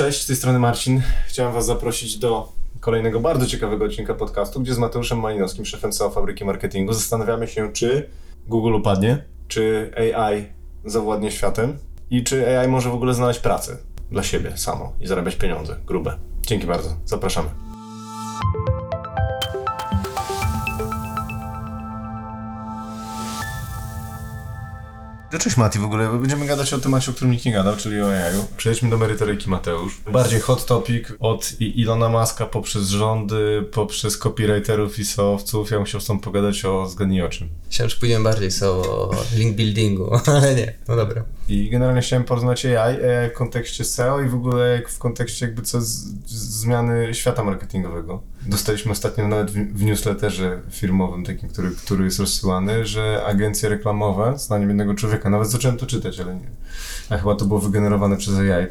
cześć, z tej strony Marcin. Chciałem Was zaprosić do kolejnego bardzo ciekawego odcinka podcastu, gdzie z Mateuszem Malinowskim, szefem CEO Fabryki Marketingu, zastanawiamy się, czy Google upadnie, czy AI zawładnie światem i czy AI może w ogóle znaleźć pracę dla siebie samo i zarabiać pieniądze grube. Dzięki bardzo, zapraszamy. No cześć Mati, w ogóle będziemy gadać o temacie, o którym nikt nie gadał, czyli o AI. Przejdźmy do merytoryki Mateusz. Bardziej hot topic od Ilona Maska poprzez rządy, poprzez copywriterów i SEOwców. Ja musiał z tą pogadać o zgadnij o czym. Myślałem, że pójdziemy bardziej so o link buildingu, ale nie, no dobra. I generalnie chciałem porozmawiać o AI, AI w kontekście SEO i w ogóle jak w kontekście jakby co z, z zmiany świata marketingowego. Dostaliśmy ostatnio nawet w, newsletterze firmowym takim, który, który jest rozsyłany, że agencje reklamowe, zdaniem jednego człowieka, nawet zacząłem to czytać, ale nie. A chyba to było wygenerowane przez AI.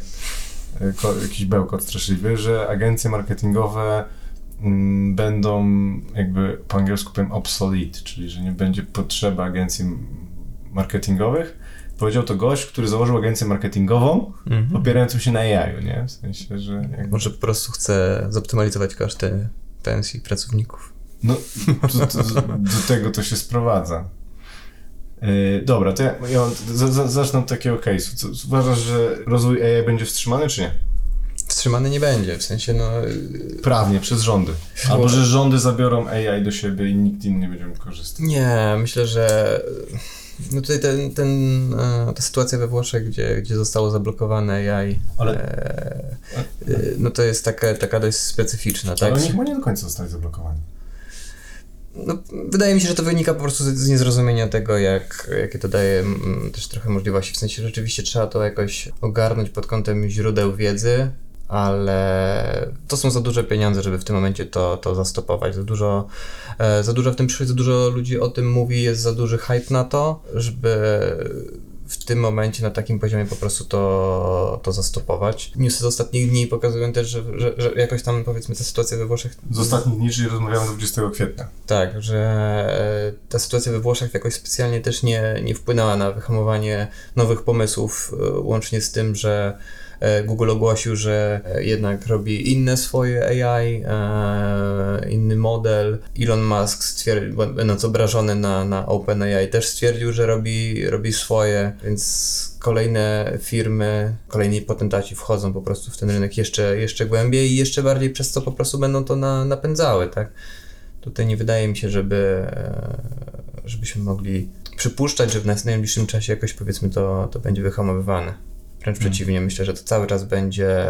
Ko, jakiś bełkot straszliwy, że agencje marketingowe mm, będą jakby po angielsku powiem obsolete, czyli że nie będzie potrzeby agencji marketingowych. Powiedział to gość, który założył agencję marketingową, Mhm. opierającą się na AI, nie? W sensie, że jakby... Może po prostu chcę zoptymalizować koszty pensji pracowników. No, do, do, do tego to się sprowadza. Yy, dobra, to ja, ja z, z, zacznę od takiego case'u. Uważasz, że rozwój AI będzie wstrzymany, czy nie? Wstrzymany nie będzie, w sensie no... yy, Prawnie, przez rządy. Albo, że rządy zabiorą AI do siebie i nikt inny nie będzie mógł korzystać. Nie, myślę, że... No tutaj ten, ten, e, ta sytuacja we Włoszech, gdzie, gdzie zostało zablokowane AI, Ale, e, e, no to jest taka, taka dość specyficzna, tak? ale oni chyba nie do końca zostali zablokowani. No, wydaje mi się, że to wynika po prostu z, z niezrozumienia tego, jak, jakie to daje mm, też trochę możliwości. W sensie rzeczywiście trzeba to jakoś ogarnąć pod kątem źródeł wiedzy, ale to są za duże pieniądze, żeby w tym momencie to, to zastopować. Za dużo, e, za dużo w tym przychodzi, za dużo ludzi o tym mówi, jest za duży hype na to, żeby w tym momencie na takim poziomie po prostu to, to zastopować. Newsy z ostatnich dni pokazują też, że, że, że jakoś tam powiedzmy ta sytuacja we Włoszech Z ostatnich dni, czyli rozmawiamy 20 kwietnia. tak, że e, ta sytuacja we Włoszech jakoś specjalnie też nie, nie wpłynęła na wyhamowanie nowych pomysłów, e, łącznie z tym, że Google ogłosił, że e, jednak robi inne swoje AI, e, inny model. Elon Musk stwierdził, będąc obrażony na, na OpenAI, też stwierdził, że robi, robi swoje, więc kolejne firmy, kolejni potentaci wchodzą po prostu w ten rynek jeszcze, jeszcze głębiej i jeszcze bardziej przez co po prostu będą to na, napędzały, tak? Tutaj nie wydaje mi się, żeby, e, żebyśmy mogli przypuszczać, że w najbliższym czasie jakoś powiedzmy to, to będzie wyhamowywane. Wręcz przeciwnie, myślę, że to cały czas będzie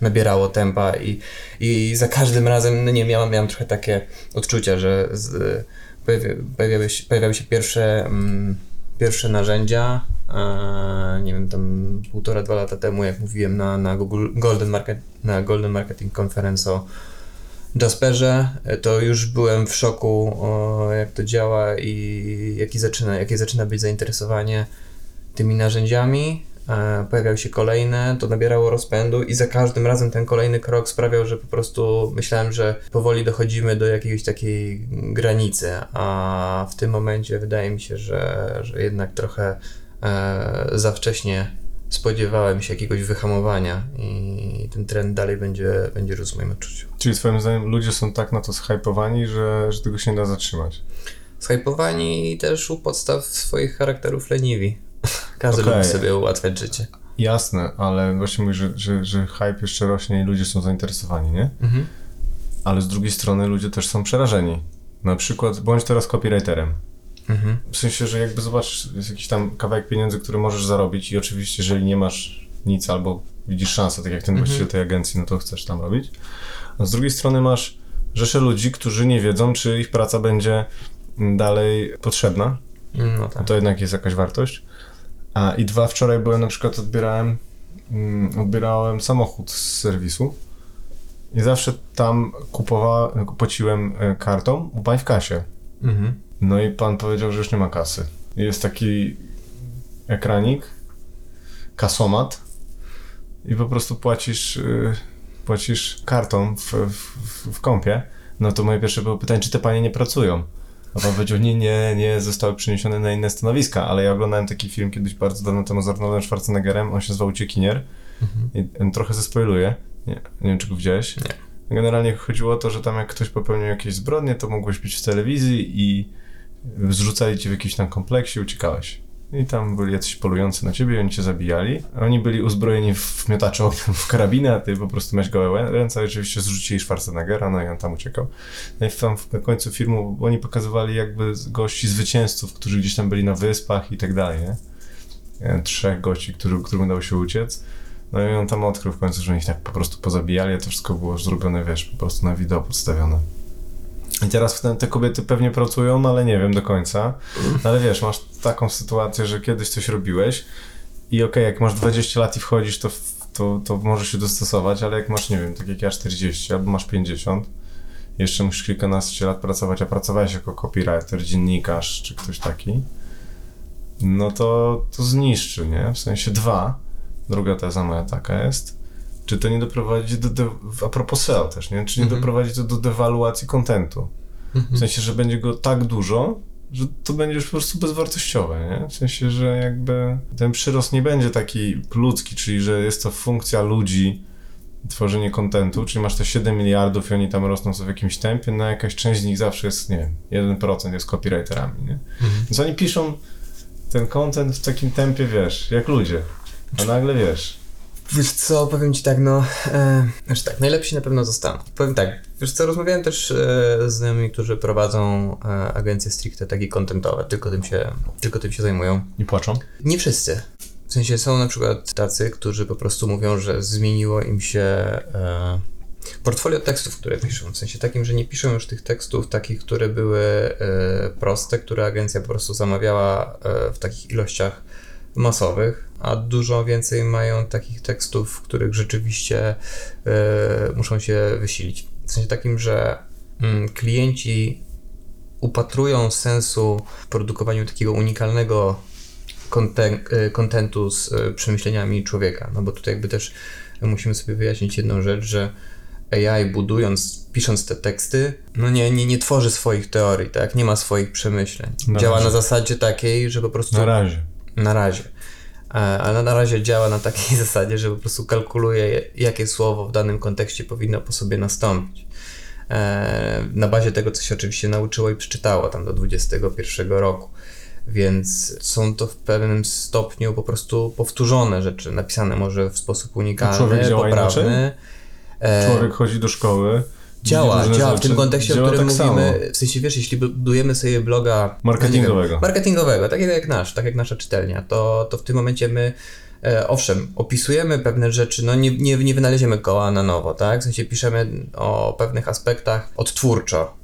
nabierało tempa i, i za każdym razem, no nie miałem, miałem trochę takie odczucia, że z, pojawi, pojawiały, się, pojawiały się pierwsze, mm, pierwsze narzędzia, e, nie wiem, tam półtora, dwa lata temu, jak mówiłem na, na Google Golden, Market, na Golden Marketing Conference o Jasperze, to już byłem w szoku, o, jak to działa i jaki zaczyna, jakie zaczyna być zainteresowanie tymi narzędziami. E, pojawiały się kolejne, to nabierało rozpędu i za każdym razem ten kolejny krok sprawiał, że po prostu myślałem, że powoli dochodzimy do jakiejś takiej granicy, a w tym momencie wydaje mi się, że, że jednak trochę e, za wcześnie spodziewałem się jakiegoś wyhamowania i ten trend dalej będzie, będzie rósł w moim odczuciu. Czyli twoim zdaniem ludzie są tak na to zhypowani, że, że tego się nie da zatrzymać. Zhypowani i też u podstaw swoich charakterów leniwi. Każdy Okej. lubi sobie ułatwiać życie. Jasne, ale właśnie mówisz, że, że, że hype jeszcze rośnie i ludzie są zainteresowani, nie? Mhm. Ale z drugiej strony ludzie też są przerażeni. Na przykład, bądź teraz copywriterem. Mhm. W sensie, że jakby zobaczysz, jest jakiś tam kawałek pieniędzy, który możesz zarobić i oczywiście, jeżeli nie masz nic albo widzisz szansę, tak jak ten Mhm. właściciel tej agencji, no to chcesz tam robić. A z drugiej strony masz rzeszę ludzi, którzy nie wiedzą, czy ich praca będzie mm, dalej potrzebna. No tak. To jednak jest jakaś wartość. A i dwa, wczoraj byłem na przykład, odbierałem, mm, odbierałem samochód z serwisu i zawsze tam kupowałem, płaciłem e, kartą u pań w kasie. Mhm. No i pan powiedział, że już nie ma kasy. Jest taki ekranik, kasomat i po prostu płacisz, y, płacisz kartą w, w, w kąpie. No to moje pierwsze było pytanie, czy te panie nie pracują? A pan powiedział, nie, nie, nie, zostały przeniesione na inne stanowiska, ale ja oglądałem taki film kiedyś bardzo dawno temu z Arnoldem Schwarzeneggerem, on się zwał Uciekinier I y, trochę zespoiluję. Nie, nie wiem, czy go widziałeś. Nie. Generalnie chodziło o to, że tam jak ktoś popełnił jakieś zbrodnie, to mogłeś być w telewizji i zrzucali cię w jakimś tam kompleksie, uciekałeś. I tam byli jacyś polujący na ciebie, oni cię zabijali. Oni byli uzbrojeni w miotacze ognia, w karabinę, a ty po prostu miałeś gołe ręce, a oczywiście zrzucili Schwarzeneggera, no i on tam uciekał. No i tam na końcu filmu oni pokazywali jakby gości zwycięzców, którzy gdzieś tam byli na wyspach i tak dalej, nie? E, Trzech gości, którzy, którym udało się uciec. No i on tam odkrył w końcu, że ich tak po prostu pozabijali, a to wszystko było zrobione, wiesz, po prostu na wideo podstawione. I teraz te, kobiety pewnie pracują, no ale nie wiem do końca. No ale wiesz, masz taką sytuację, że kiedyś coś robiłeś i okej, jak masz 20 lat i wchodzisz, to, to, to możesz się dostosować, ale jak masz, nie wiem, tak jak ja 40 albo masz 50, jeszcze musisz kilkanaście lat pracować, a pracowałeś jako copywriter, dziennikarz czy ktoś taki, no to, to zniszczy, nie? W sensie dwa. Druga teza moja taka jest, czy to nie doprowadzi do, de, a propos SEO też, nie? Czy nie Mhm. doprowadzi to do dewaluacji kontentu? W sensie, że będzie go tak dużo, że to będzie już po prostu bezwartościowe, nie? W sensie, że jakby ten przyrost nie będzie taki ludzki, czyli że jest to funkcja ludzi, tworzenie kontentu, czyli masz te 7 miliardów i oni tam rosną sobie w jakimś tempie, no jakaś część z nich zawsze jest, nie wiem, 1% jest copywriterami, nie? Więc oni piszą ten content w takim tempie, wiesz, jak ludzie. A nagle wiesz, Wiesz co, powiem ci tak, no, e, znaczy tak, najlepsi na pewno zostaną. Powiem tak, wiesz co, rozmawiałem też e, z znajomymi, którzy prowadzą e, agencje stricte takie contentowe, tylko tym się, tylko tym się zajmują. nie płaczą. Nie wszyscy. W sensie są na przykład tacy, którzy po prostu mówią, że zmieniło im się e, portfolio tekstów, które piszą. W sensie takim, że nie piszą już tych tekstów takich, które były e, proste, które agencja po prostu zamawiała e, w takich ilościach masowych, a dużo więcej mają takich tekstów, w których rzeczywiście e, muszą się wysilić. W sensie takim, że mm, klienci upatrują sensu w produkowaniu takiego unikalnego e, kontentu z e, przemyśleniami człowieka. No bo tutaj jakby też musimy sobie wyjaśnić jedną rzecz, że AI budując, pisząc te teksty, no nie, nie, nie tworzy swoich teorii, tak? Nie ma swoich przemyśleń. Na Działa razie. na zasadzie takiej, że po prostu Na razie. na razie. E, Ale na razie działa na takiej zasadzie, że po prostu kalkuluje, jakie słowo w danym kontekście powinno po sobie nastąpić. E, Na bazie tego, co się oczywiście nauczyło i przeczytało tam do 21 roku. Więc są to w pewnym stopniu po prostu powtórzone rzeczy, napisane może w sposób unikalny, poprawny. E, Człowiek chodzi do szkoły. Działa, działa w tym kontekście, działa o którym tak samo. mówimy. W sensie wiesz, jeśli budujemy sobie bloga Marketingowego. wiem, marketingowego, takiego jak nasz, tak jak nasza czytelnia, to, to w tym momencie my e, owszem, opisujemy pewne rzeczy, no nie, nie, nie wynaleziemy koła na nowo, tak? W sensie piszemy o pewnych aspektach odtwórczo.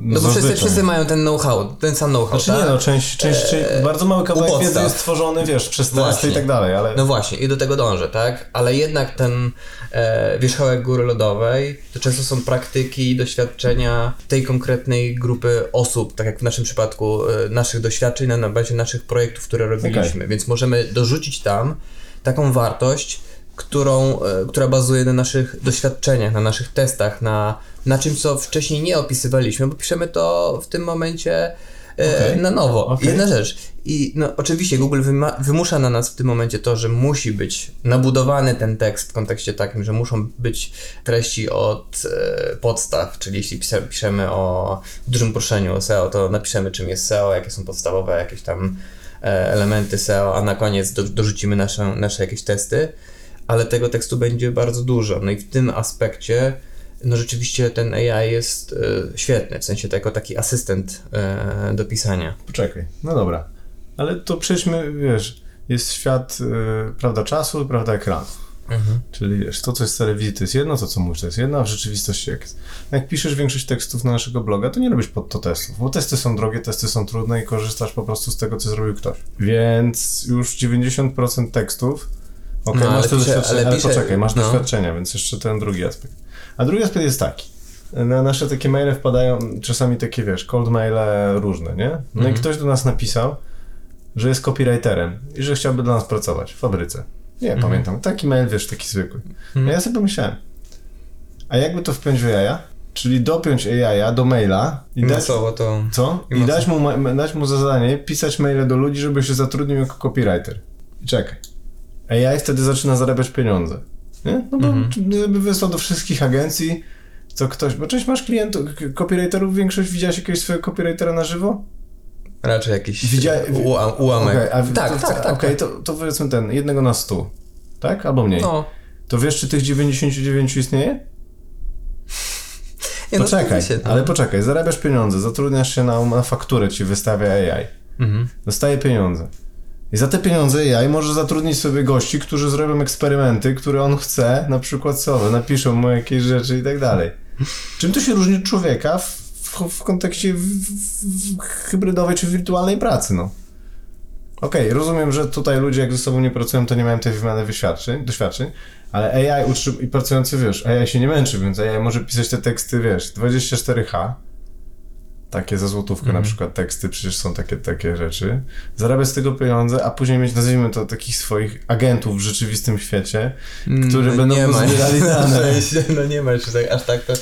No bo wszyscy, wszyscy mają ten know-how, ten sam know-how, Znaczy tak? nie no, część, część, Eee, bardzo mały kawałek wiedzy podstaw. jest tworzony, wiesz, przez testy i tak dalej, ale No właśnie, i do tego dążę, tak? Ale jednak ten e, wierzchołek góry lodowej to często są praktyki, doświadczenia tej konkretnej grupy osób, tak jak w naszym przypadku e, naszych doświadczeń na, na bazie naszych projektów, które robiliśmy. Więc możemy dorzucić tam taką wartość, którą, e, która bazuje na naszych doświadczeniach, na naszych testach, na, na czymś, co wcześniej nie opisywaliśmy, bo piszemy to w tym momencie e, Okej. na nowo. Okej. Jedna rzecz. I no, oczywiście Google wymusza na nas w tym momencie to, że musi być nabudowany ten tekst w kontekście takim, że muszą być treści od e, podstaw, czyli jeśli pisa- piszemy o dużym proszeniu o SEO, to napiszemy czym jest SEO, jakie są podstawowe jakieś tam e, elementy SEO, a na koniec do, dorzucimy nasze, nasze jakieś testy, ale tego tekstu będzie bardzo dużo. No i w tym aspekcie no rzeczywiście ten AI jest e, świetny, w sensie to jako taki asystent e, do pisania. poczekaj, no dobra. Ale to przejdźmy, wiesz, jest świat, y, prawda, czasu, prawda, ekranu. Mhm. Czyli wiesz, to co jest z telewizji to jest jedno, to co mówisz to jest jedno, a w rzeczywistości jak jest. Jak piszesz większość tekstów na naszego bloga, to nie robisz pod to testów, bo testy są drogie, testy są trudne i korzystasz po prostu z tego, co zrobił ktoś. Więc już 90% tekstów, okej, No, ale masz to pisze- doświadczenie, ale ale, pisze- poczekaj, masz no. doświadczenia, więc jeszcze ten drugi aspekt. A drugi aspekt jest taki. Na nasze takie maile wpadają czasami takie, wiesz, cold maile różne, nie? No Mhm. i ktoś do nas napisał, że jest copywriterem i że chciałby dla nas pracować w fabryce. Nie, Mhm. pamiętam. Taki mail, wiesz, taki zwykły. A ja sobie pomyślałem, a jakby to wpiąć w AI? Czyli dopiąć AI do maila i I dać, masowo to... co? i I dać mu, dać mu za zadanie pisać maile do ludzi, żeby się zatrudnił jako copywriter. I czekaj. AI wtedy zaczyna zarabiać pieniądze. Nie? No bo Mhm. wysłał do wszystkich agencji, to ktoś, bo część masz klientów, copywriterów, większość widziałeś jakiegoś swojego copywritera na żywo? Raczej jakiś Widzia- ułamek. Okej, a tak, to, tak, tak. Okej, tak. to, to powiedzmy ten, jednego na stu, tak? Albo mniej. No. To wiesz, czy tych 99 istnieje? Nie, no, Poczekaj, no. ale poczekaj, zarabiasz pieniądze, zatrudniasz się na, na fakturę, ci wystawia AI, Mhm. dostaje pieniądze. I za te pieniądze AI może zatrudnić sobie gości, którzy zrobią eksperymenty, które on chce, na przykład słowo, napiszą mu jakieś rzeczy i tak dalej. Czym to się różni od człowieka w, w, w kontekście w, hybrydowej czy wirtualnej pracy, no? Okej, rozumiem, że tutaj ludzie jak ze sobą nie pracują, to nie mają tej wymiany doświadczeń, ale AI utrzym- i pracujący, wiesz, AI się nie męczy, więc AI może pisać te teksty, wiesz, 24H, takie za złotówkę Mhm. na przykład teksty, przecież są takie, takie rzeczy, zarabia z tego pieniądze, a później mieć, nazwijmy to, takich swoich agentów w rzeczywistym świecie, którzy No będą nie ma. dane. No nie ma jeszcze tak, aż tak to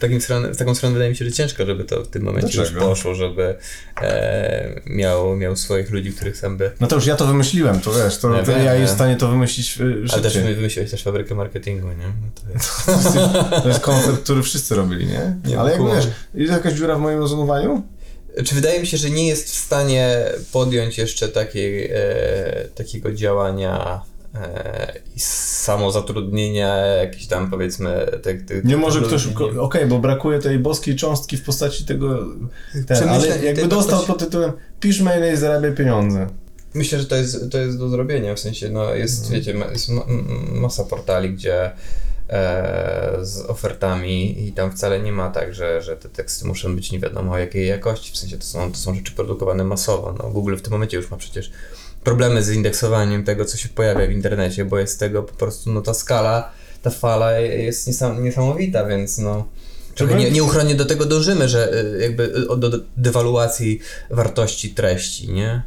takim stronę, w taką stronę wydaje mi się, że ciężko, żeby to w tym momencie Dlaczego? już poszło, żeby e, miał, miał swoich ludzi, których sam by... No to już ja to wymyśliłem, to wiesz, to, Nie to wiem, nie. jest w stanie to wymyślić y, Ale też szybciej. wymyśliłeś też fabrykę marketingu, nie? No to jest... To jest koncept, który wszyscy robili, nie? Nie, Ale jakby kumam. wiesz, jest jakaś dziura w moim rozumowaniu? Czy wydaje mi się, że nie jest w stanie podjąć jeszcze takiej, e, takiego działania e, i samozatrudnienia, jakiś tam powiedzmy... Te, te, Nie może ktoś, okej, nie- bo brakuje tej boskiej cząstki w postaci tego, ten, ale jakby dostał pod tytułem pisz maile i zarabiaj pieniądze. Myślę, że to jest, to jest do zrobienia, w sensie, no jest, Mhm. wiecie, ma- jest ma- masa portali, gdzie e, z ofertami i tam wcale nie ma tak, że, że te teksty muszą być nie wiadomo jakiej jakości, w sensie to są, to są rzeczy produkowane masowo, no Google w tym momencie już ma przecież problemy z indeksowaniem tego, co się pojawia w internecie, bo jest tego po prostu, no ta skala, ta fala jest niesam, niesamowita, więc no... Nie, nieuchronnie do tego dążymy, że y, jakby y, do, dewaluacji wartości treści, nie?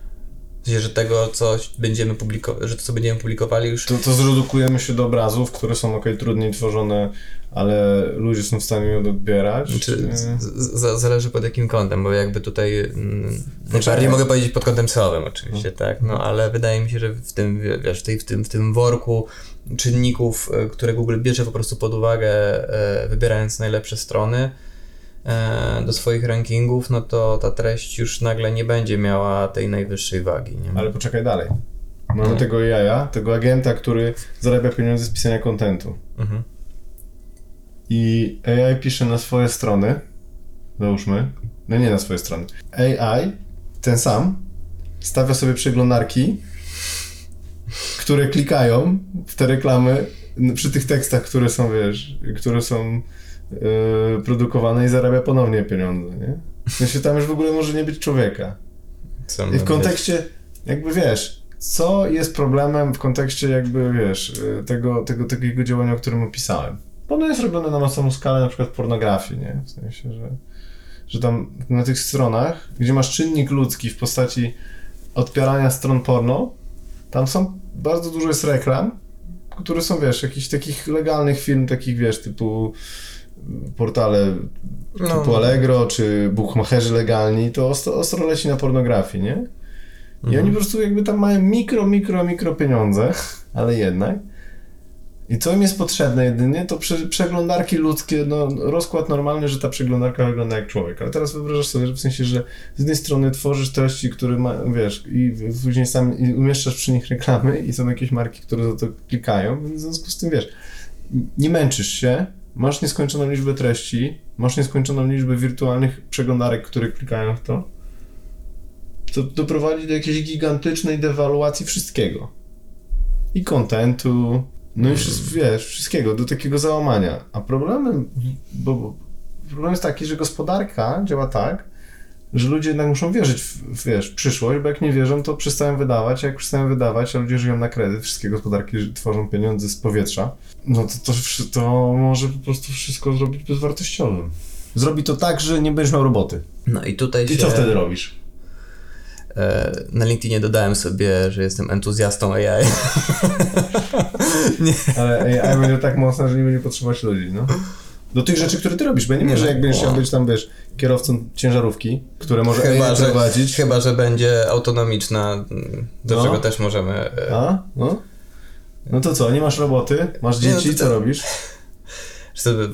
Że tego, co będziemy publikować, że to, co będziemy publikowali już... To, to zredukujemy się do obrazów, które są okej, trudniej tworzone, ale ludzie są w stanie je odbierać. Czy, E, z, z, zależy pod jakim kątem, bo jakby tutaj mm, Znaczy, bardziej ja- mogę powiedzieć pod kątem SEO-owym oczywiście, tak, no ale wydaje mi się, że w tym, wiesz, w, tej, w, tym, w tym worku czynników, e, które Google bierze po prostu pod uwagę, e, wybierając najlepsze strony e, do swoich rankingów, no to ta treść już nagle nie będzie miała tej najwyższej wagi, nie? Ale poczekaj dalej. Mamy No. tego jaja, tego agenta, który zarabia pieniądze z pisania kontentu. Mhm. I AI pisze na swoje strony, załóżmy, no nie na swoje strony. AI, ten sam, stawia sobie przeglądarki, które klikają w te reklamy przy tych tekstach, które są, wiesz, które są yy, produkowane i zarabia ponownie pieniądze, nie? W sensie tam już w ogóle może nie być człowieka. I w kontekście, jakby wiesz, co jest problemem w kontekście jakby, wiesz, y, tego, tego takiego działania, o którym opisałem. Bo ono jest robione na masową skalę, na przykład pornografii, nie? W sensie, że, że tam na tych stronach, gdzie masz czynnik ludzki w postaci odpierania stron porno, tam są, bardzo dużo jest reklam, które są, wiesz, jakichś takich legalnych firm, takich, wiesz, typu y, portale No. typu Allegro, czy bookmacherzy legalni, to ostro, ostro leci na pornografii, nie? I Mhm. oni po prostu jakby tam mają mikro, mikro, mikro pieniądze, ale jednak. I co im jest potrzebne jedynie, to prze, przeglądarki ludzkie, no rozkład normalny, że ta przeglądarka wygląda jak człowiek. Ale teraz wyobrażasz sobie, że w sensie, że z jednej strony tworzysz treści, które ma, wiesz, i później sam i umieszczasz przy nich reklamy i są jakieś marki, które za to klikają, więc w związku z tym, wiesz, nie męczysz się, masz nieskończoną liczbę treści, masz nieskończoną liczbę wirtualnych przeglądarek, które klikają w to, to doprowadzi do jakiejś gigantycznej dewaluacji wszystkiego. I kontentu, no i wszystko, wiesz, wszystkiego, do takiego załamania. A problemem, bo, bo problem jest taki, że gospodarka działa tak, że ludzie jednak muszą wierzyć w, w wiesz, przyszłość, bo jak nie wierzą, to przestają wydawać, a jak przestają wydawać, a ludzie żyją na kredyt, wszystkie gospodarki tworzą pieniądze z powietrza, no to, to, to może po prostu wszystko zrobić bezwartościowym. Zrobi to tak, że nie będziesz miał roboty. No i tutaj I się... co wtedy robisz? E, Na LinkedInie dodałem sobie, że jestem entuzjastą AI. nie. Ale AI będzie tak mocna, że nie będzie potrzebować ludzi, no. Do tych rzeczy, które ty robisz, bo ja nie, wiem, że jak będziesz chciał być tam, wiesz, kierowcą ciężarówki, które może Chyba AI że, prowadzić. chyba, że będzie autonomiczna, do No. czego też możemy... e, A? No? No to co, nie masz roboty, masz Nie, no dzieci, to- co robisz?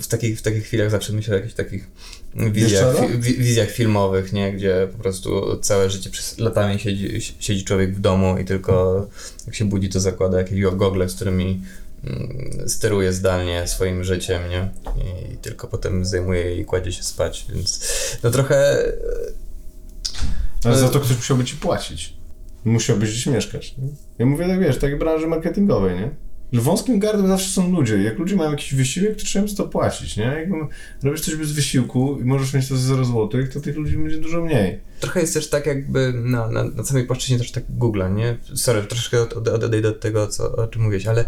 W takich, w takich chwilach zawsze myślę o jakichś takich wizjach, wizjach filmowych, nie? Gdzie po prostu całe życie przez latami siedzi, siedzi człowiek w domu i tylko jak się budzi, to zakłada jakieś gogle, z którymi mm, steruje zdalnie swoim życiem, nie? I tylko potem zdejmuje je i kładzie się spać, więc no trochę Ale Ale- za to ktoś musiałby ci płacić. Musiałbyś gdzieś mieszkać. Nie? Ja mówię tak, wiesz, tak branży marketingowej, nie? Że wąskim gardłem zawsze są ludzie. Jak ludzie mają jakiś wysiłek, to trzeba im to płacić, nie? Jak robisz coś bez wysiłku i możesz mieć to za 0 zł, to tych ludzi będzie dużo mniej. Trochę jest też tak jakby na, na, na samej płaszczyźnie też tak Google'a, nie? Sorry, troszkę od, od, odejdę od tego, co, o czym mówiłeś, ale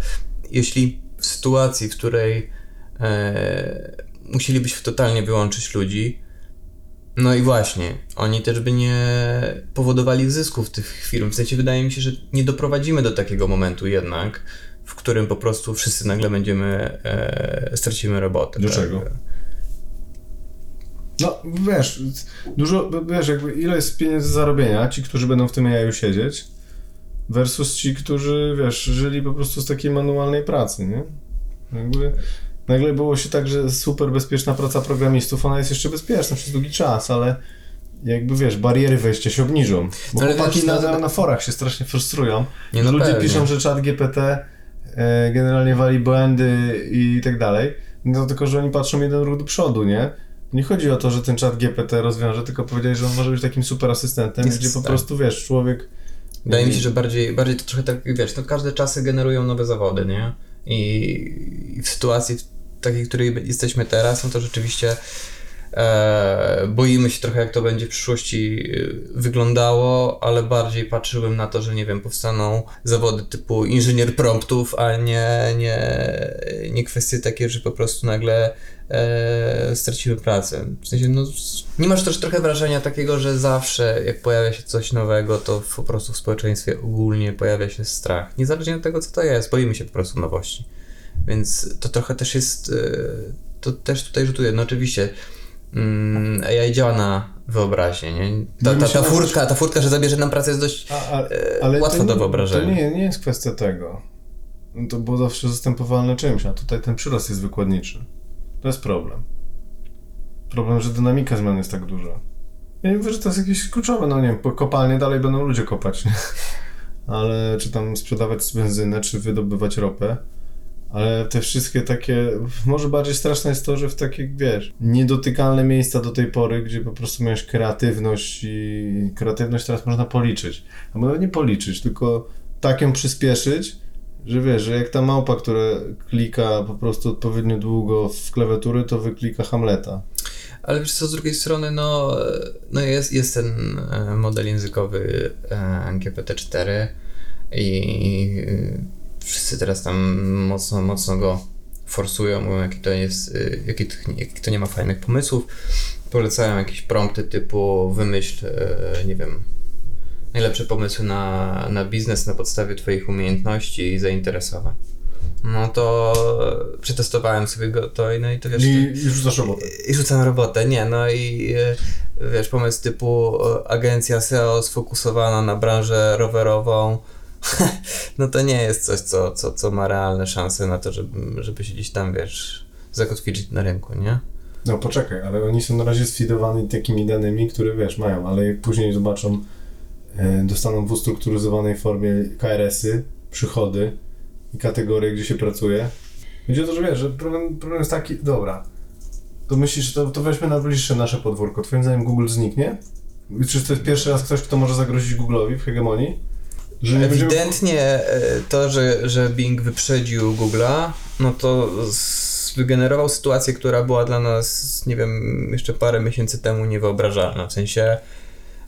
jeśli w sytuacji, w której e, musielibyśmy totalnie wyłączyć ludzi, no i właśnie, oni też by nie powodowali zysków tych firm. W sensie wydaje mi się, że nie doprowadzimy do takiego momentu jednak, w którym po prostu wszyscy nagle będziemy, e, stracimy robotę. Dlaczego? Tak? No, wiesz, dużo, wiesz, jakby ile jest pieniędzy do zarobienia, ci, którzy będą w tym jaju siedzieć, versus ci, którzy, wiesz, żyli po prostu z takiej manualnej pracy, nie? Jakby nagle było się tak, że super bezpieczna praca programistów, ona jest jeszcze bezpieczna przez długi czas, ale jakby, wiesz, bariery wejścia się obniżą. Bo Ale chłopaki wiesz, na, no- na, na forach się strasznie frustrują, Nie, no ludzie pewnie. piszą, że czat GPT generalnie wali błędy i tak dalej, no tylko, że oni patrzą jeden ruch do przodu, nie? Nie chodzi o to, że ten czat GPT rozwiąże, tylko powiedzieli, że on może być takim super asystentem, Jest gdzie po tak. prostu, wiesz, człowiek... Wydaje mi się, że bardziej, bardziej to trochę tak, wiesz, to każde czasy generują nowe zawody, nie? I, i w sytuacji w takiej, w której jesteśmy teraz, no to rzeczywiście e, boimy się trochę, jak to będzie w przyszłości e, wyglądało, ale bardziej patrzyłem na to, że nie wiem, powstaną zawody typu inżynier promptów, a nie, nie, nie kwestie takie, że po prostu nagle e, stracimy pracę. W sensie, no, nie masz też trochę wrażenia takiego, że zawsze jak pojawia się coś nowego, to po prostu w społeczeństwie ogólnie pojawia się strach. Niezależnie od tego, co to jest, boimy się po prostu nowości. Więc to trochę też jest, e, to też tutaj rzutuje. No oczywiście mm, AI działa na wyobraźnię, nie? Ta, ta, ta furtka, ta furtka, że zabierze nam pracę jest dość A, a, e, łatwa to do nie, wyobrażenia. To nie, nie jest kwestia tego. No To było zawsze zastępowalne czymś, a tutaj ten przyrost jest wykładniczy. To jest problem. Problem, że dynamika zmian jest tak duża. Ja nie mówię, że to jest jakieś kluczowe, no nie wiem, po kopalnie dalej będą ludzie kopać, nie? Ale czy tam sprzedawać benzynę, czy wydobywać ropę. Ale te wszystkie takie, może bardziej straszne jest to, że w takie, wiesz, niedotykalne miejsca do tej pory, gdzie po prostu miałeś kreatywność i kreatywność teraz można policzyć. Albo nawet nie policzyć, tylko tak ją przyspieszyć, że wiesz, że jak ta małpa, która klika po prostu odpowiednio długo w klawiaturę, to wyklika Hamleta. Ale wiesz co, z drugiej strony, no, no jest, jest ten e, model językowy e, GPT-4 i wszyscy teraz tam mocno, mocno go forsują, mówią, jaki to jest, e, jaki, to- jaki to nie ma fajnych pomysłów. Polecają jakieś prompty typu wymyśl, e, nie wiem, najlepsze pomysły na, na biznes na podstawie Twoich umiejętności i zainteresowań. No to przetestowałem sobie go to i no i to wiesz... I, i rzucasz robotę. I rzucam robotę, nie, no i e, wiesz, pomysł typu e, agencja SEO sfokusowana na branżę rowerową, no to nie jest coś, co, co, co ma realne szanse na to, żeby, żeby się gdzieś tam, wiesz, zakotwiczyć na rynku, nie? No poczekaj, ale oni są na razie sfidowani takimi danymi, które wiesz, mają, ale jak później zobaczą, e, dostaną w ustrukturyzowanej formie KRS-y, przychody i kategorie, gdzie się pracuje, będzie to, że wiesz, że problem, problem jest taki, dobra, to myślisz, to, to weźmy na bliższe nasze podwórko. Twoim zdaniem Google zniknie? Czy to jest pierwszy raz ktoś, kto może zagrozić Google'owi w hegemonii? Że Ewidentnie e, to, że, że Bing wyprzedził Google'a, no to z- wygenerował sytuację, która była dla nas, nie wiem, jeszcze parę miesięcy temu niewyobrażalna. W sensie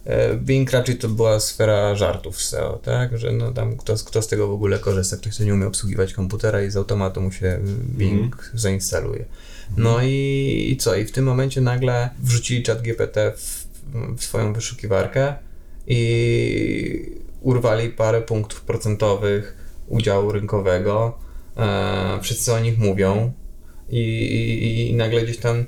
e, Bing raczej to była sfera żartów SEO, tak? Że no tam kto, kto z tego w ogóle korzysta, ktoś, kto nie umie obsługiwać komputera i z automatu mu się Bing zainstaluje. No i, i co? I w tym momencie nagle wrzucili czat GPT w, w swoją wyszukiwarkę i urwali parę punktów procentowych udziału rynkowego. E, wszyscy o nich mówią i, i, i nagle gdzieś tam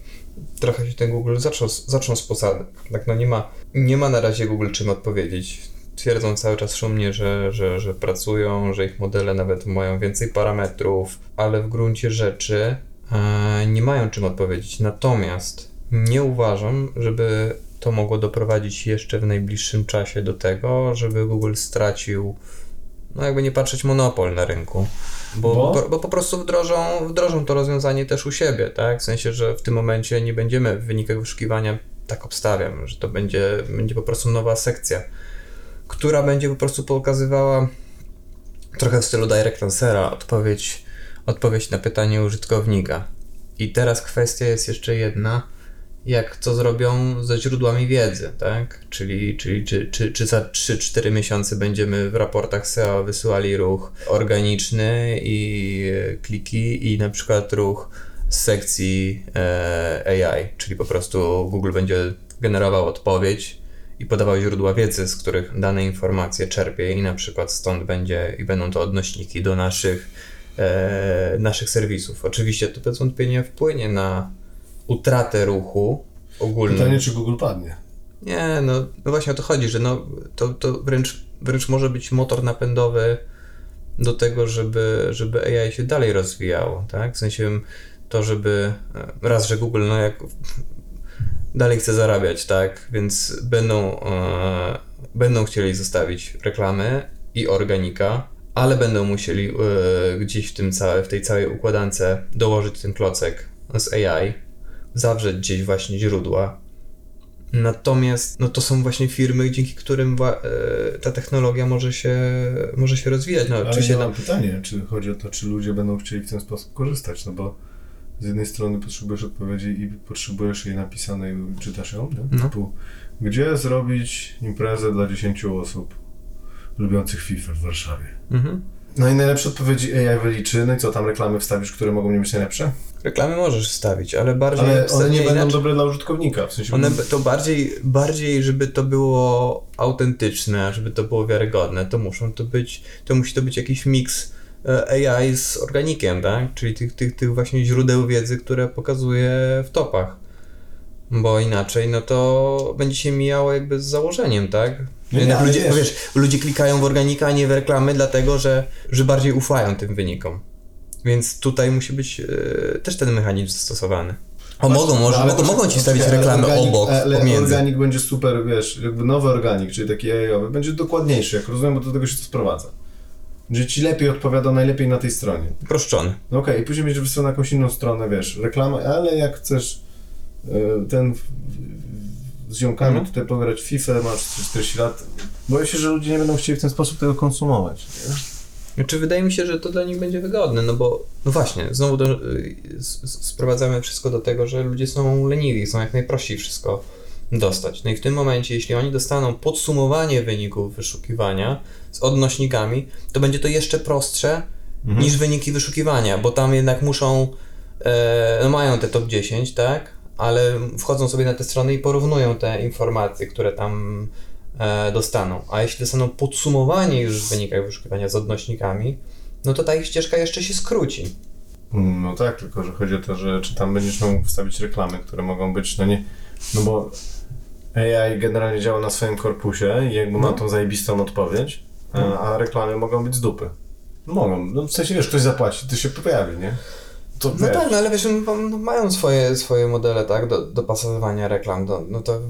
trochę się ten Google zaczął, zaczął z posady. Tak, no nie ma, nie ma na razie Google czym odpowiedzieć. twierdzą cały czas szumnie, że, że, że pracują, że ich modele nawet mają więcej parametrów, ale w gruncie rzeczy e, nie mają czym odpowiedzieć. Natomiast nie uważam, żeby to mogło doprowadzić jeszcze w najbliższym czasie do tego, żeby Google stracił, no jakby nie patrzeć, monopol na rynku. Bo, Bo? bo? po prostu wdrożą, wdrożą to rozwiązanie też u siebie, tak? W sensie, że w tym momencie nie będziemy w wynikach wyszukiwania, tak obstawiam, że to będzie, będzie po prostu nowa sekcja, która będzie po prostu pokazywała trochę w stylu Direct Answera odpowiedź, odpowiedź na pytanie użytkownika. I teraz kwestia jest jeszcze jedna, jak to zrobią ze źródłami wiedzy, tak? Czyli, czyli czy, czy, czy za 3-4 miesiące będziemy w raportach SEO wysyłali ruch organiczny i kliki i na przykład ruch z sekcji e, AI, czyli po prostu Google będzie generował odpowiedź i podawał źródła wiedzy, z których dane informacje czerpie i na przykład stąd będzie i będą to odnośniki do naszych, e, naszych serwisów. Oczywiście to bez wątpienia wpłynie na utratę ruchu ogólną. Pytanie, czy Google padnie. Nie, no, no właśnie o to chodzi, że no, to, to wręcz, wręcz może być motor napędowy do tego, żeby, żeby AI się dalej rozwijało, tak? W sensie to, żeby e, raz, że Google, no jak dalej chce zarabiać, tak? Więc będą, e, będą chcieli zostawić reklamy i organika, ale będą musieli e, gdzieś w, tym całe, w tej całej układance dołożyć ten klocek z AI, zawrzeć gdzieś właśnie źródła. Natomiast no to są właśnie firmy, dzięki którym e, ta technologia może się, może się rozwijać. No, Ale ja tam, mam pytanie, czy chodzi o to, czy ludzie będą chcieli w ten sposób korzystać, no bo z jednej strony potrzebujesz odpowiedzi i potrzebujesz jej napisanej, czytasz ją, nie? No. Typu, gdzie zrobić imprezę dla 10 osób lubiących FIFA w Warszawie? mhm. No i najlepsze odpowiedzi AI wyliczy, no i co, tam reklamy wstawisz, które mogą nie być najlepsze? Reklamy możesz wstawić, ale bardziej. Ale one nie będą inaczej. dobre dla użytkownika, w sensie... One to bardziej, bardziej, żeby to było autentyczne, żeby to było wiarygodne, to muszą to być, to musi to być jakiś miks e, AI z organikiem, tak? Czyli tych, tych, tych właśnie źródeł wiedzy, które pokazuje w topach. Bo inaczej, no to będzie się mijało jakby z założeniem, tak? Jednak ludzie, wiesz- wiesz, ludzie klikają w organika, a nie w reklamy, dlatego że, że bardziej ufają tym wynikom. Więc tutaj musi być e, też ten mechanizm zastosowany. O, mogą, może, No, ale mogą, mogą ci stawić reklamy organik- obok, Ale pomiędzy. organik będzie super, wiesz, jakby nowy organik, czyli taki AI-owy, będzie dokładniejszy, jak rozumiem, bo do tego się to sprowadza. Że ci lepiej odpowiada najlepiej na tej stronie. Uproszczony. No okej, i później będziesz wysłał na jakąś inną stronę, wiesz, reklamę, ale jak chcesz y, ten z ziomkami Mhm. tutaj pograć w FIFA, masz 40 lat, boję się, że ludzie nie będą chcieli w ten sposób tego konsumować. Nie? Znaczy, wydaje mi się, że to dla nich będzie wygodne, no bo, no właśnie, znowu do, y, sprowadzamy wszystko do tego, że ludzie są leniwi, chcą jak najprościej wszystko dostać. No i w tym momencie, jeśli oni dostaną podsumowanie wyników wyszukiwania z odnośnikami, to będzie to jeszcze prostsze Mhm. niż wyniki wyszukiwania, bo tam jednak muszą, e, no mają te top 10, tak, ale wchodzą sobie na te strony i porównują te informacje, które tam e, dostaną. A jeśli dostaną podsumowanie już w wynikach wyszukiwania z odnośnikami, no to ta ich ścieżka jeszcze się skróci. No tak, tylko że chodzi o to, że czy tam będziesz mógł wstawić reklamy, które mogą być, no nie, no bo AI generalnie działa na swoim korpusie i jakby ma No. tą zajebistą odpowiedź, a, a reklamy mogą być z dupy. Mogą, no w sensie wiesz, ktoś zapłaci, to się pojawi, nie? To No wiesz. tak, no ale wiesz, no, mają swoje, swoje modele, tak, do dopasowywania reklam, do, no to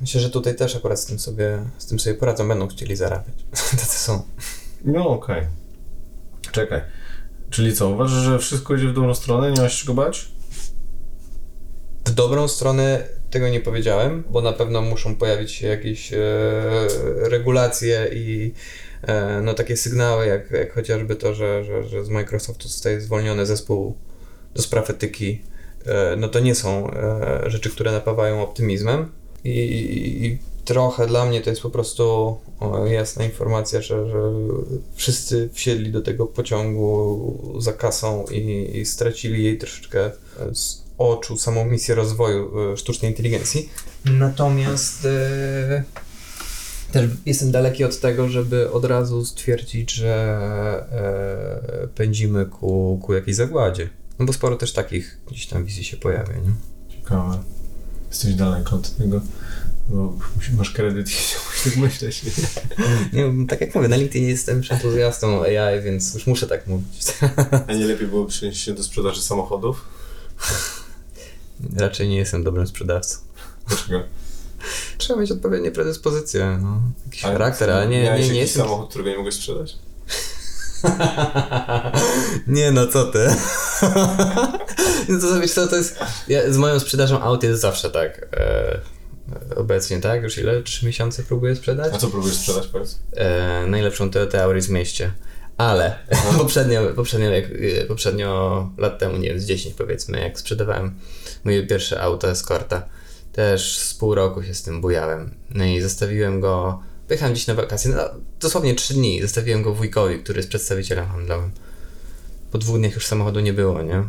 myślę, że tutaj też akurat z tym sobie, z tym sobie poradzą, będą chcieli zarabiać. Tacy są. No okej. Czekaj. Czyli co, uważasz, że wszystko idzie w dobrą stronę, nie masz się czego bać? W dobrą stronę tego nie powiedziałem, bo na pewno muszą pojawić się jakieś e, regulacje i e, no takie sygnały, jak, jak chociażby to, że, że, że z Microsoftu zostaje zwolniony zespół do spraw etyki. E, no to nie są e, rzeczy, które napawają optymizmem i, i, trochę dla mnie to jest po prostu jasna informacja, że, że wszyscy wsiedli do tego pociągu za kasą i, i stracili jej troszeczkę z oczu samą misję rozwoju e, sztucznej inteligencji. Natomiast e, też jestem daleki od tego, żeby od razu stwierdzić, że e, pędzimy ku, ku jakiejś zagładzie. No bo sporo też takich gdzieś tam wizji się pojawia, nie? Ciekawe. Jesteś daleko od tego. No, musi- masz kredyt i musisz myśleć. Nie, wiem, tak jak mówię, na LinkedInie jestem entuzjastą AI, więc już muszę tak mówić. A nie lepiej było przenieść się do sprzedaży samochodów? Raczej nie jestem dobrym sprzedawcą. Dlaczego? Trzeba mieć odpowiednie predyspozycje, no. Jakiś Ale charakter, ale nie, nie, nie jakiś jestem... samochód, którego nie mogłeś sprzedać? nie no, co ty? no to wiesz co, to jest... Ja z moją sprzedażą aut jest zawsze tak. E, obecnie, tak? Już ile? Trzy miesiące próbuję sprzedać? A co próbujesz sprzedać, powiedz? e, najlepszą Toyota Auris w mieście. Ale poprzednio, poprzednio, jak, e, poprzednio lat temu, nie wiem, z 10 powiedzmy, jak sprzedawałem moje pierwsze auto Escorta, też z pół roku się z tym bujałem. No i zostawiłem go, pojechałem gdzieś na wakacje, no, dosłownie 3 dni, zostawiłem go wujkowi, który jest przedstawicielem handlowym. Po dwóch dniach już samochodu nie było, nie?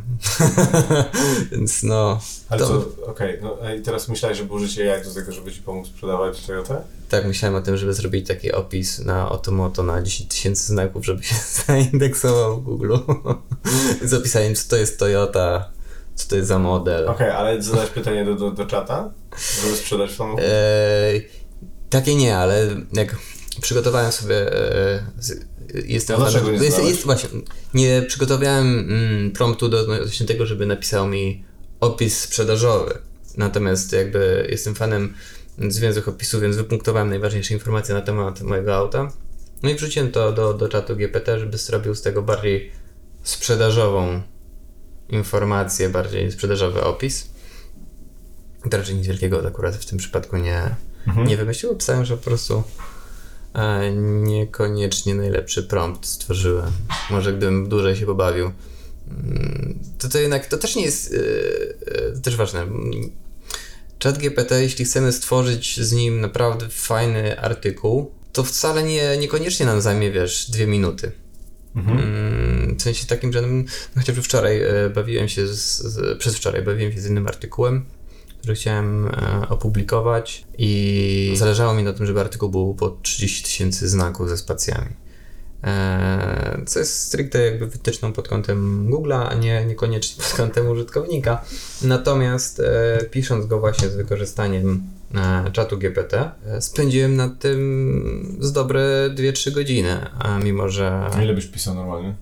Więc no... Ale to- co, okej, no a i teraz myślałeś, że użycie jak do tego, żeby ci pomóc sprzedawać Toyotę? Tak, myślałem o tym, żeby zrobić taki opis na Otomoto na 10 tysięcy znaków, żeby się zaindeksował w Google. Z opisaniem, co to jest Toyota, co to jest za model. Okej, ale zadać pytanie do, do, do czata, żeby sprzedać samochód? Eee, takie nie, ale jak przygotowałem sobie. E, jestem dlaczego nie jest, jest, właśnie, Nie przygotowałem mm, promptu do, odnośnie tego, żeby napisał mi opis sprzedażowy. Natomiast jakby jestem fanem związek opisów, więc wypunktowałem najważniejsze informacje na temat mojego auta. No i wrzuciłem to do, do czatu GPT, żeby zrobił z tego bardziej sprzedażową informację, bardziej sprzedażowy opis. To raczej nic wielkiego akurat w tym przypadku nie, Mhm. nie wymyślił. Pisałem, że po prostu niekoniecznie najlepszy prompt stworzyłem. Może gdybym dłużej się pobawił. Mm, To, to jednak, to też nie jest, e, e, też ważne. Chat GPT, jeśli chcemy stworzyć z nim naprawdę fajny artykuł, to wcale nie, niekoniecznie nam zajmie, wiesz, dwie minuty. Mhm. Mm, W sensie takim, że no, chociażby wczoraj e, bawiłem się, z, z, przez wczoraj bawiłem się z innym artykułem, który chciałem e, opublikować i zależało mi na tym, żeby artykuł był po 30 tysięcy znaków ze spacjami. E, co jest stricte jakby wytyczną pod kątem Google'a, a nie niekoniecznie pod kątem użytkownika. Natomiast e, pisząc go właśnie z wykorzystaniem czatu GPT, spędziłem nad tym z dobre 2-3 godziny, a mimo że A Ile byś pisał normalnie?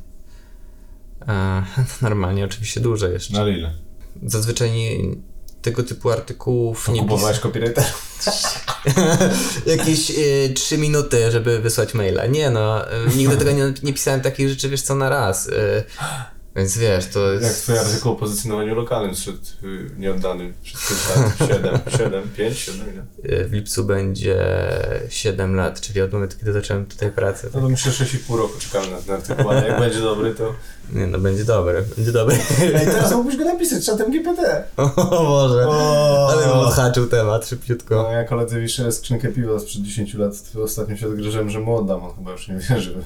e, normalnie oczywiście dłużej jeszcze. Na ile? Zazwyczaj nie, tego typu artykułów To nie kupowałeś copywritera? Jakieś y, 3 minuty, żeby wysłać maila. Nie no, y, nigdy tego nie, nie pisałem takich rzeczy, wiesz co, na raz. Y, więc wiesz, to Jak jest... twój artykuł o pozycjonowaniu lokalnym szedł y, nieoddany przez 5 lat? 7, 7, 5, 7, ile? y, W lipcu będzie 7 lat, czyli od momentu, kiedy zacząłem tutaj pracę. No to myślę, że 6,5 roku czekamy na ten artykuł, ale jak będzie dobry, to... Nie no, będzie dobry, będzie dobry. Ej, teraz mógłbyś go napisać czatem GPT. o Boże, O, ale bym odhaczył temat szybciutko. No, ja koledze wiszę skrzynkę piwa sprzed 10 lat, ostatnio się odgryzłem, że mu oddam, on chyba już nie wierzy.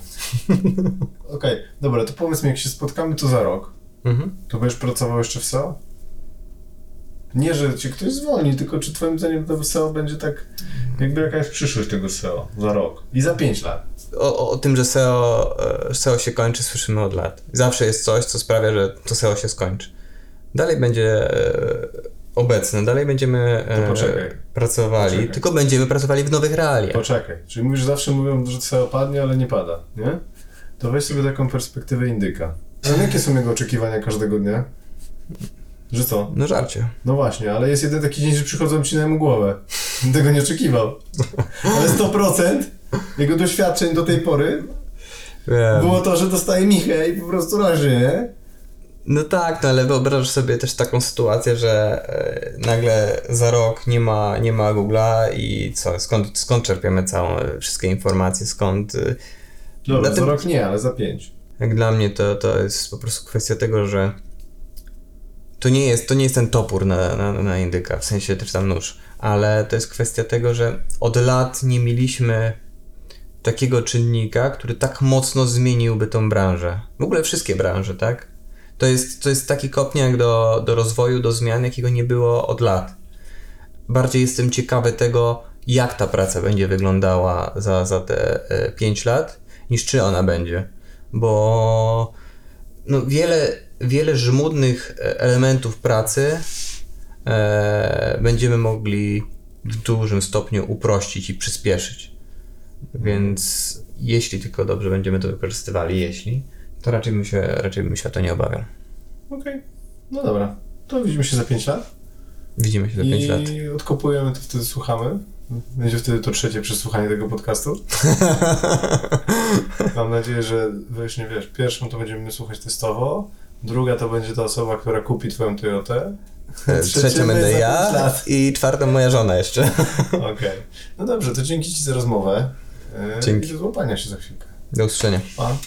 Okej, dobra, to powiedz mi, jak się spotkamy, to za rok. Mhm. To będziesz pracował jeszcze w SEO? Nie, że cię ktoś zwolni, tylko czy twoim zdaniem to SEO będzie tak, jakby jaka jest przyszłość tego SEO za rok i za 5 lat? O, o, tym, że SEO, e, SEO się kończy, słyszymy od lat. Zawsze jest coś, co sprawia, że to SEO się skończy. Dalej będzie e, obecne, dalej będziemy e, poczekaj. pracowali, Poczekaj. tylko będziemy pracowali w nowych realiach. Poczekaj, czyli mówisz, zawsze mówią, że SEO padnie, ale nie pada, nie? To weź sobie taką perspektywę indyka. A jakie są jego oczekiwania każdego dnia? Że co? No żarcie. No właśnie, ale jest jeden taki dzień, że przychodzą ci na mu głowę. Tego nie oczekiwał. Ale 100% jego doświadczeń do tej pory Wiem. było to, że dostaje michę i po prostu raży, nie? No tak, no ale wyobrażasz sobie też taką sytuację, że e, nagle za rok nie ma, nie ma Google'a i co, skąd, skąd czerpiemy całą, e, wszystkie informacje, skąd... e, Dobra, Na za tym- rok nie, ale za pięć. Jak dla mnie to, to jest po prostu kwestia tego, że to nie jest, to nie jest ten topór na, na, na indyka, w sensie też tam nóż, ale to jest kwestia tego, że od lat nie mieliśmy takiego czynnika, który tak mocno zmieniłby tą branżę. W ogóle wszystkie branże, tak? To jest, to jest taki kopniak do, do rozwoju, do zmian, jakiego nie było od lat. Bardziej jestem ciekawy tego, jak ta praca będzie wyglądała za, za te 5 lat, niż czy ona będzie. Bo no, wiele, wiele żmudnych e, elementów pracy e, będziemy mogli w dużym stopniu uprościć i przyspieszyć. Więc jeśli tylko dobrze będziemy to wykorzystywali, jeśli, to raczej bym się, raczej bym się o to nie obawiał. Okej, no dobra. To widzimy się za 5 lat. Widzimy się za 5 I lat. odkopujemy, to wtedy słuchamy. Będzie wtedy to trzecie przesłuchanie tego podcastu. Mam nadzieję, że wiesz, nie wiesz, pierwszą to będziemy słuchać testowo, druga to będzie ta osoba, która kupi twoją Toyotę. Trzecie będę my za ja i czwartą moja żona jeszcze. Okej. No dobrze, to dzięki Ci za rozmowę. Yy, Dzięki. I do złapania się za chwilkę. Do usłyszenia. Pa.